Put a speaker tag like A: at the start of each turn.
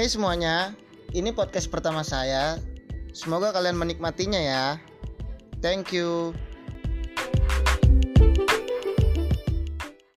A: Hey semuanya, ini podcast pertama saya. Semoga kalian menikmatinya ya. Thank you.